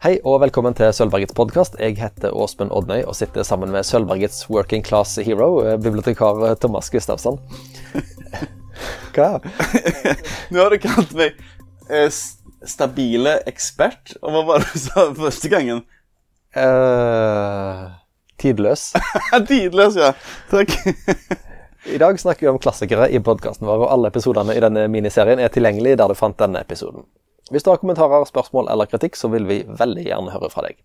Hei og velkommen til Sølvbergets podkast. Jeg heter Åsmund Odnøy og sitter sammen med Sølvbergets working class hero, eh, bibliotekar eh, Thomas Gustavsson. Hva? Nå har du kalt meg eh, stabile ekspert. Og hva var det du sa første gangen? Eh, tidløs. Tidløs, ja. Takk. I dag snakker vi om klassikere i podkasten vår, og alle episodene i denne miniserien er tilgjengelig der du fant denne episoden. Hvis du har kommentarer, spørsmål eller kritikk, så vil vi veldig gjerne høre fra deg.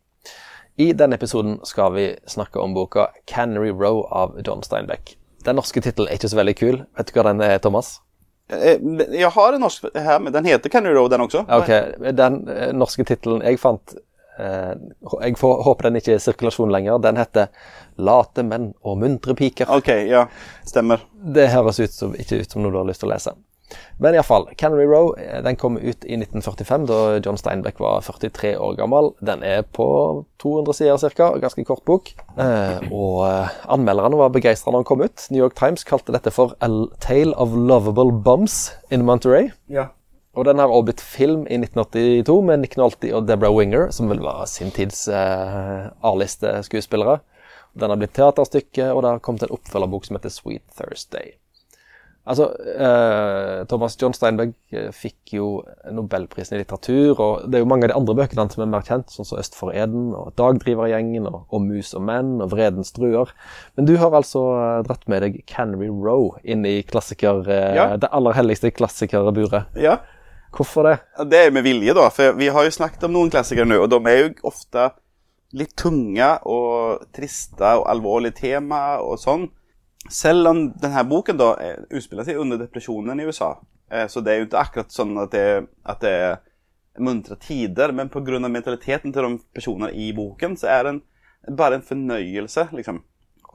I denne episoden skal vi snakke om boka 'Canary Row' av John Steinbeck. Den norske tittelen er ikke så veldig kul. Vet du hva den er, Thomas? Eh, Jeg har en norsk her, men den heter Canary Row, den også. Ok, Den eh, norske tittelen jeg fant eh, Jeg får, håper den ikke er i sirkulasjon lenger. Den heter 'Late menn og muntre piker'. Ok, ja. Stemmer. Det høres ut som, ikke ut som noe du har lyst til å lese. Men iallfall, Canary Row eh, den kom ut i 1945, da John Steinbeck var 43 år gammel. Den er på 200 sider ca., ganske kort bok. Eh, og eh, anmelderne var begeistra når den kom ut. New York Times kalte dette for A Tale of Lovable Bums in Monterey. Ja. Og den har også blitt film i 1982 med Nick Nolte og Deborah Winger, som vel var sin tids eh, A-liste skuespillere. Den har blitt teaterstykke, og det har kommet en oppfølgerbok som heter Sweet Thursday. Altså, eh, Thomas John Steinbeck eh, fikk jo Nobelprisen i litteratur, og det er jo mange av de andre bøkene hans som er mer kjent, sånn som Øst for Eden, og Dagdrivergjengen, og, og Mus og menn, og Vredens druer. Men du har altså eh, dratt med deg Canary Row inn i klassiker, eh, Ja. det aller helligste klassikerburet. ja. Hvorfor det? Det er med vilje, da. For vi har jo snakket om noen klassikere nå, og de er jo ofte litt tunge og triste og alvorlige tema og sånn. Selv om denne boken da utspiller seg under depresjonen i USA, eh, så det er jo ikke akkurat sånn at det, at det er muntre tider, men pga. mentaliteten til de personene i boken, så er den bare en fornøyelse, liksom.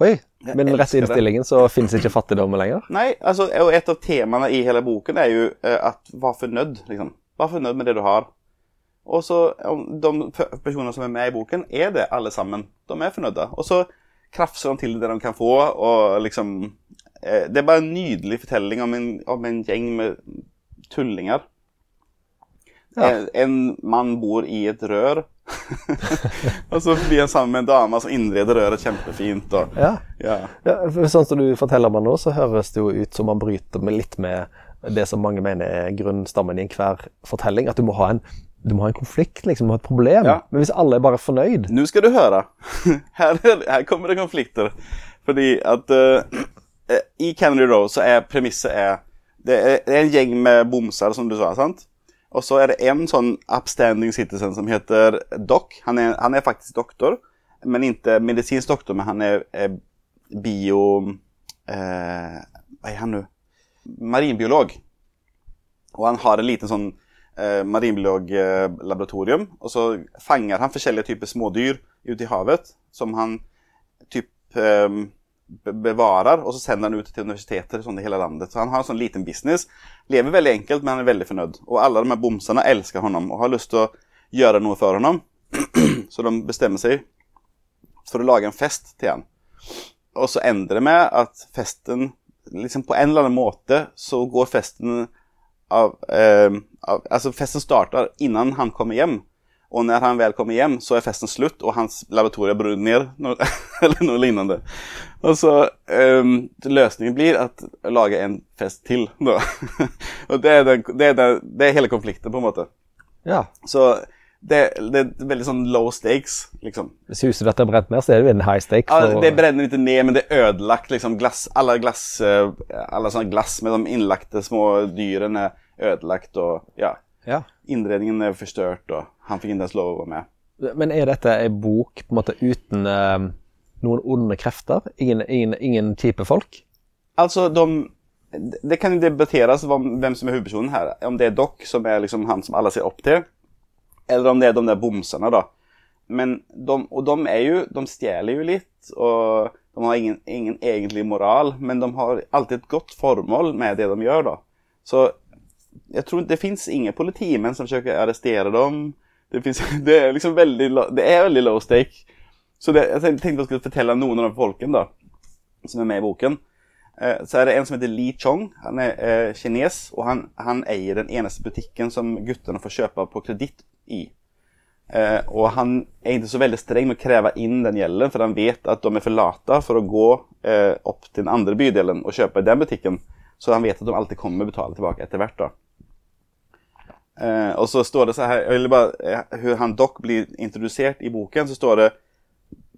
Oi, med den rette innstillingen så finnes ikke fattigdom lenger. Nei, altså, og et av temaene i hele boken er jo eh, at vær fornøyd, liksom. Vær fornøyd med det du har. Og så, de personene som er med i boken, er det alle sammen. De er fornøyde. Og så krafser de til det de kan få, og liksom eh, Det er bare en nydelig fortelling om en, om en gjeng med tullinger. Ja. En, en mann bor i et rør. og så blir han sammen med en dame som innreder røret kjempefint. Og, Ja. ja. Ja, for sånn som du forteller meg nå, så høres det jo ut som man bryter med litt med det som mange mener er grunnstammen i enhver fortelling. At du må ha en, du må ha en konflikt, liksom, du må ha et problem. Ja. Men hvis alle er bare fornøyd Nå skal du høre. Her, her kommer det konflikter. Fordi at eh, i Canary Row så er premisset er det, er det er en gjeng med bomser, som du sa, sant? Og så er det en sånn upstanding citizen som heter Doc. Han er, han er faktisk doktor, men ikke medisinsk doktor, men han er, er bio... Eh, hva er han nå? Marinbiolog. Og han har en liten sånn eh, marinbiologlaboratorium. Og så fanger han forskjellige typer smådyr ute i havet som han typ eh, be- bevarer, og så sender han ut til universiteter sånn i hele landet. Så han har en sånn liten business. Lever veldig enkelt, men han er veldig fornøyd. Og alle de her bomsene elsker honom og har lyst til å gjøre noe for honom. så de bestemmer seg for å lage en fest til han. Og så ender det med at festen liksom På en eller annen måte så går festen av, eh, av Altså, festen starter innan han kommer hjem. Og når han vel kommer hjem, så er festen slutt, og hans laboratorium brenner ned. Noe, eller noe lignende. Og så eh, Løsningen blir at å lage en fest til. Da. og det er, den, det, er den, det er hele konflikten, på en måte. Ja. Så det, det er veldig sånn low stakes, liksom. Hvis huset ditt er brent ned, så er det jo en high stake. Ja, det brenner ikke ned, men det er ødelagt. Liksom, glass, alle, glass, eh, alle sånne glass med de innlagte små dyrene er ødelagt. Og ja, ja. innredningen er forstørt, og han fikk ikke ens lov å være med. Men er dette ei bok på en måte uten uh, noen onde krefter? Ingen, ingen, ingen type folk? Altså, de, det kan jo debatteres hvem som er hovedpersonen her. Om det er Doc, som er liksom han som alle ser opp til, eller om det er de der bomsene, da. Men de, og de er jo De stjeler jo litt, og de har ingen, ingen egentlig moral, men de har alltid et godt formål med det de gjør, da. Så jeg tror det fins ingen politimenn som forsøker å arrestere dem. Det, finns, det er liksom veldig Det er veldig low stake. Så det, jeg tenkte jeg skulle fortelle noen av de folkene da, som er med i boken. Eh, Så er det en som heter Li Chong. Han er eh, kines, og han, han eier den eneste butikken som guttene får kjøpe på kreditt i. Eh, og han er ikke så veldig streng med å kreve inn den gjelden, for han vet at de er for late for å gå eh, opp til den andre bydelen og kjøpe i den butikken. Så han vet at de alltid kommer betale tilbake etter hvert. da. Eh, og så står det så her, eller bare eh, Hvor han Doc blir introdusert i boken, så står det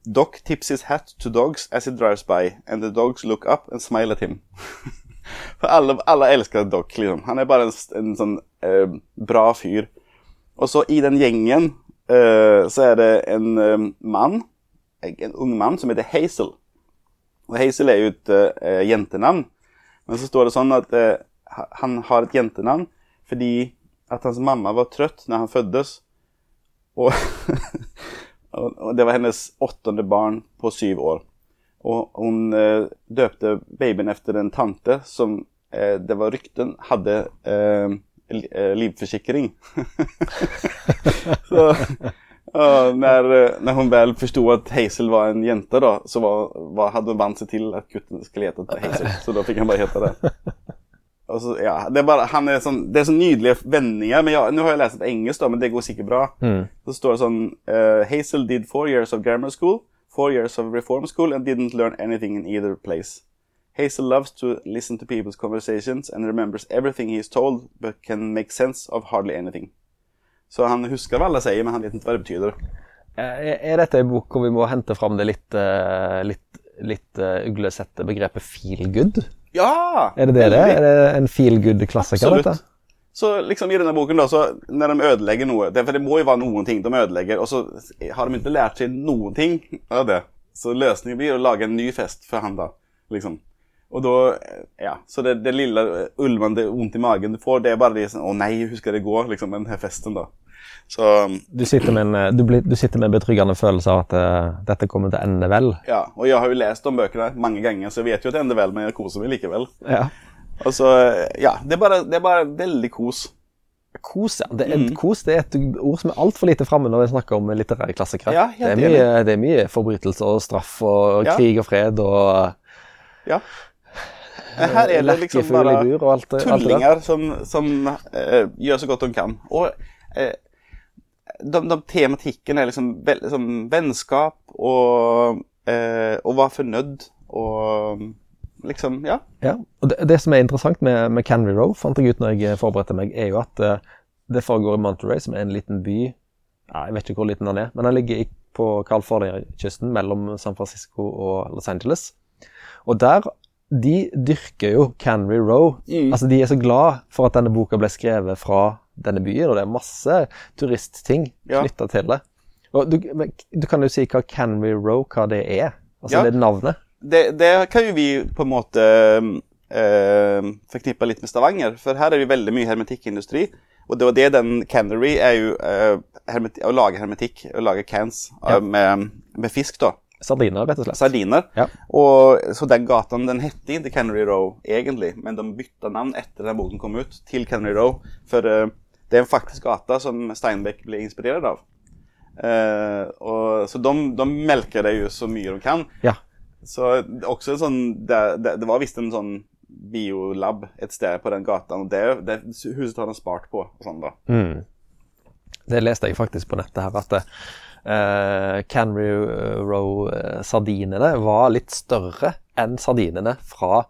Doc tips his hat to dogs as he drives by, and the dogs look up and smile at him. For alle, alle elsker Doc. liksom. Han er bare en, en sånn eh, bra fyr. Og så i den gjengen eh, så er det en eh, mann, en ung mann, som heter Hazel. Og Hazel er jo et eh, jentenavn. Men så står det sånn at eh, han har et jentenavn fordi at hans mamma var trøtt når han føddes. Og det var hennes åttende barn på syv år. Og hun eh, døpte babyen efter en tante som eh, det var rykten hadde eh, eh, livforsikring. så når, eh, när hon väl förstod Hazel var en jente da, så var, var, hadde hun vant seg til at gutten skulle hete Hazel. Så da fikk han bare hete det. Så, ja, det er bare, han er sånn, det er så nydelige vendinger. men ja, Nå har jeg lest et engelsk, da, men det går sikkert bra. Så står det sånn uh, Hazel did four years of grammar school, four years of reform school, and didn't learn anything in either place. Hazel loves to listen to people's conversations and remembers everything he's told, but can make sense of hardly anything. Så han husker hva alle sier, men han vet ikke hva det betyr. Er er dette en bok hvor vi må hente fram det litt, eh, litt, litt eh, uglesette begrepet feel good? Ja! Er det det det er? Det en feel good-klassiker, Absolutt. Så liksom i denne boken, da, så når de ødelegger noe det, For det må jo være noen ting de ødelegger, og så har de ikke lært seg noen ting av det. Så løsningen blir å lage en ny fest for han, da. Liksom. Og da Ja. Så det, det lille ulmende vondt i magen du får, det er bare de sånn Å nei, hvordan skal det gå, liksom, med denne festen, da. Så Du sitter med en, eh, du du sitter med en betryggende følelse av at uh, dette kommer til å ende vel. ja. Og jeg har jo lest de bøkene mange ganger, så jeg vet jo at det ender vel, men jeg koser meg likevel. Ja. Altså, Ja. Det er bare, det er bare veldig kos. Kos, ja. Det er, Mm. Kos det er et ord som er altfor lite framme når vi snakker om litterære klassikere. Ja, det, det er mye forbrytelser og straff og Ja. krig og fred og Ja. Her er det liksom bare bur alt, tullinger alt som, som uh, gjør så godt de kan. Og eh, de, de tematikken er liksom vel, som vennskap og eh, å være fornøyd og liksom Ja. Ja, og det, det som er interessant med, med Canry Row, fant jeg ut når jeg forberedte meg, er jo at eh, det foregår i Monterey, som er en liten by ja, Jeg vet ikke hvor liten den er, men den ligger på California-kysten mellom San Francisco og Los Angeles. Og der De dyrker jo Canary Row. Mm. Altså, de er så glad for at denne boka ble skrevet fra denne byen, og det er masse turistting Ja. knytta til det. Du, du kan jo si hva Canary Row hva det er. Altså, Ja. det er navnet. Det, det kan jo vi på en måte eh, forknippe litt med Stavanger, for her er det jo veldig mye hermetikkindustri. Og det var det den Canary er jo hermeti å lage hermetikk, å lage cans eh, Ja. med, med fisk, da. Sardiner, rett og slett. Sardiner. Ja. Og, så den gatan den hette ikke Canary Row egentlig, men de bytta navn etter den boken kom ut, til Canary Row. For eh, det er en faktisk gata som Steinbeck ble inspirert av. Eh, og, så de, de melker det jo så mye de kan. Ja. Så det også sånn Det, det, det var visst en sånn biolab et sted på den gata, og det, det huset har de spart på. sånn. Mm. Det leste jeg faktisk på nettet her, at uh, Canry Row-sardinene var litt større enn sardinene fra eh,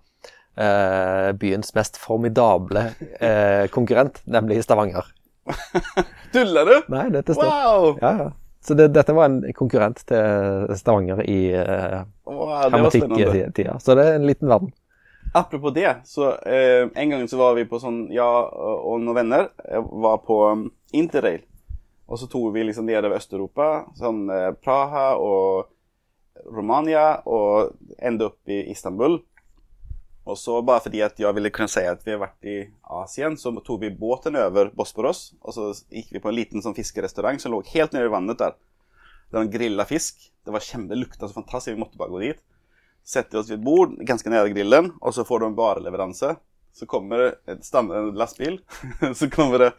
byens mest formidable eh, konkurrent, nemlig Stavanger. Tuller du? Nei, dette står. Wow! Ja, ja. Så det, dette var en konkurrent til Stavanger i eh, wow det hermetikktida. Så det er en liten verden. Apropos det, så eh, en gang så var vi på sånn, jeg og og noen venner eh, var på um, Interrail. Og så tok vi liksom nedover Øst-Europa, sånn eh, Praha og Romania, og endte opp i Istanbul. Og så bare fordi at jeg ville kunne si at vi har vært i Asien, så tok vi båten over Bosporos, og så gikk vi på en liten sånn fiskerestaurant som lå helt nede i vannet der. Det var grilla fisk. Det var kjempe, det lukta så fantastisk, vi måtte bare gå dit. Setter oss ved et bord ganske nede grillen, og så får de en vareleveranse. Så kommer det en lastbil. så kommer det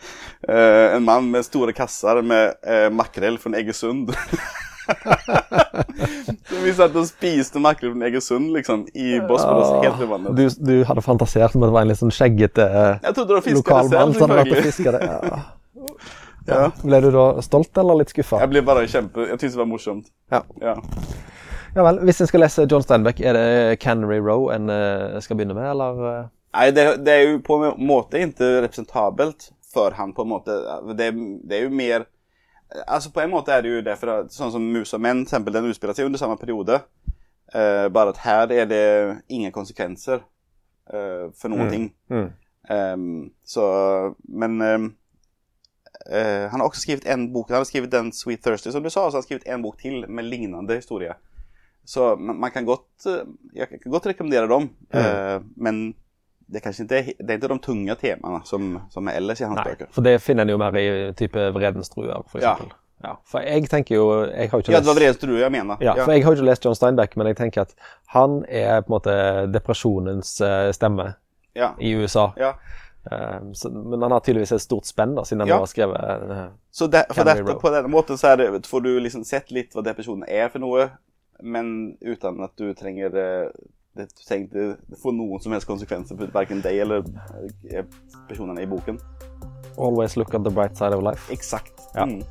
eh, en mann med store kasser med eh, makrell fra Egersund. vi satt og spiste makrell fra Egersund liksom, i Bosporos, helt ved vannet. Du, du hadde fantasert om at det var en litt sånn skjeggete eh, lokalmann som hadde vært og fiska det. Ja. Ja. Ble du da stolt eller litt skuffa? Jeg ble bare kjempe Jeg syntes det var morsomt. Ja. Ja. ja vel. Hvis en skal lese John Steinbeck, er det Canary Row en eh, skal begynne med, eller? eh? Nei, det, det er jo på en måte ikke representabelt for han på en måte. Det, det er jo mer Altså På en måte er det jo det, for sånn som Mus og menn, eksempel, den utspiller seg under samme periode. Uh, bare at her er det ingen konsekvenser uh, for noen ting. Mm. Um, så Men um, uh, han har også skrevet en bok. Han har skrevet den Sweet Thursday, som du sa, og så har han skrevet en bok til med lignende historie. Så man, man kan godt eh, Jeg kan godt rekommendere dem, eh, men det er kanskje ikke Det er ikke de tunge temaene som, som er ellers i hans Nei, bøker. for det finner en jo mer i type Vredens druer, for Ja. Ja. For jeg tenker jo Jeg har ikke lest, Ja, det var Vredens druer jeg mener. ja, for jeg har ikke lest John Steinbeck, men jeg tenker at han er på en måte depresjonens eh, stemme ja. i USA. ja. Eh, så, men han har tydeligvis et stort spenn, da, siden han Ja. har skrevet uh, Så det, dette, på denne måten så det, får du liksom sett litt hva depresjonen er for noe, men uten at du trenger eh, det, trengte få noen som helst konsekvenser for verken deg eller eh, personene i boken. Always look at the bright side of life. Exakt. Ja. Mm.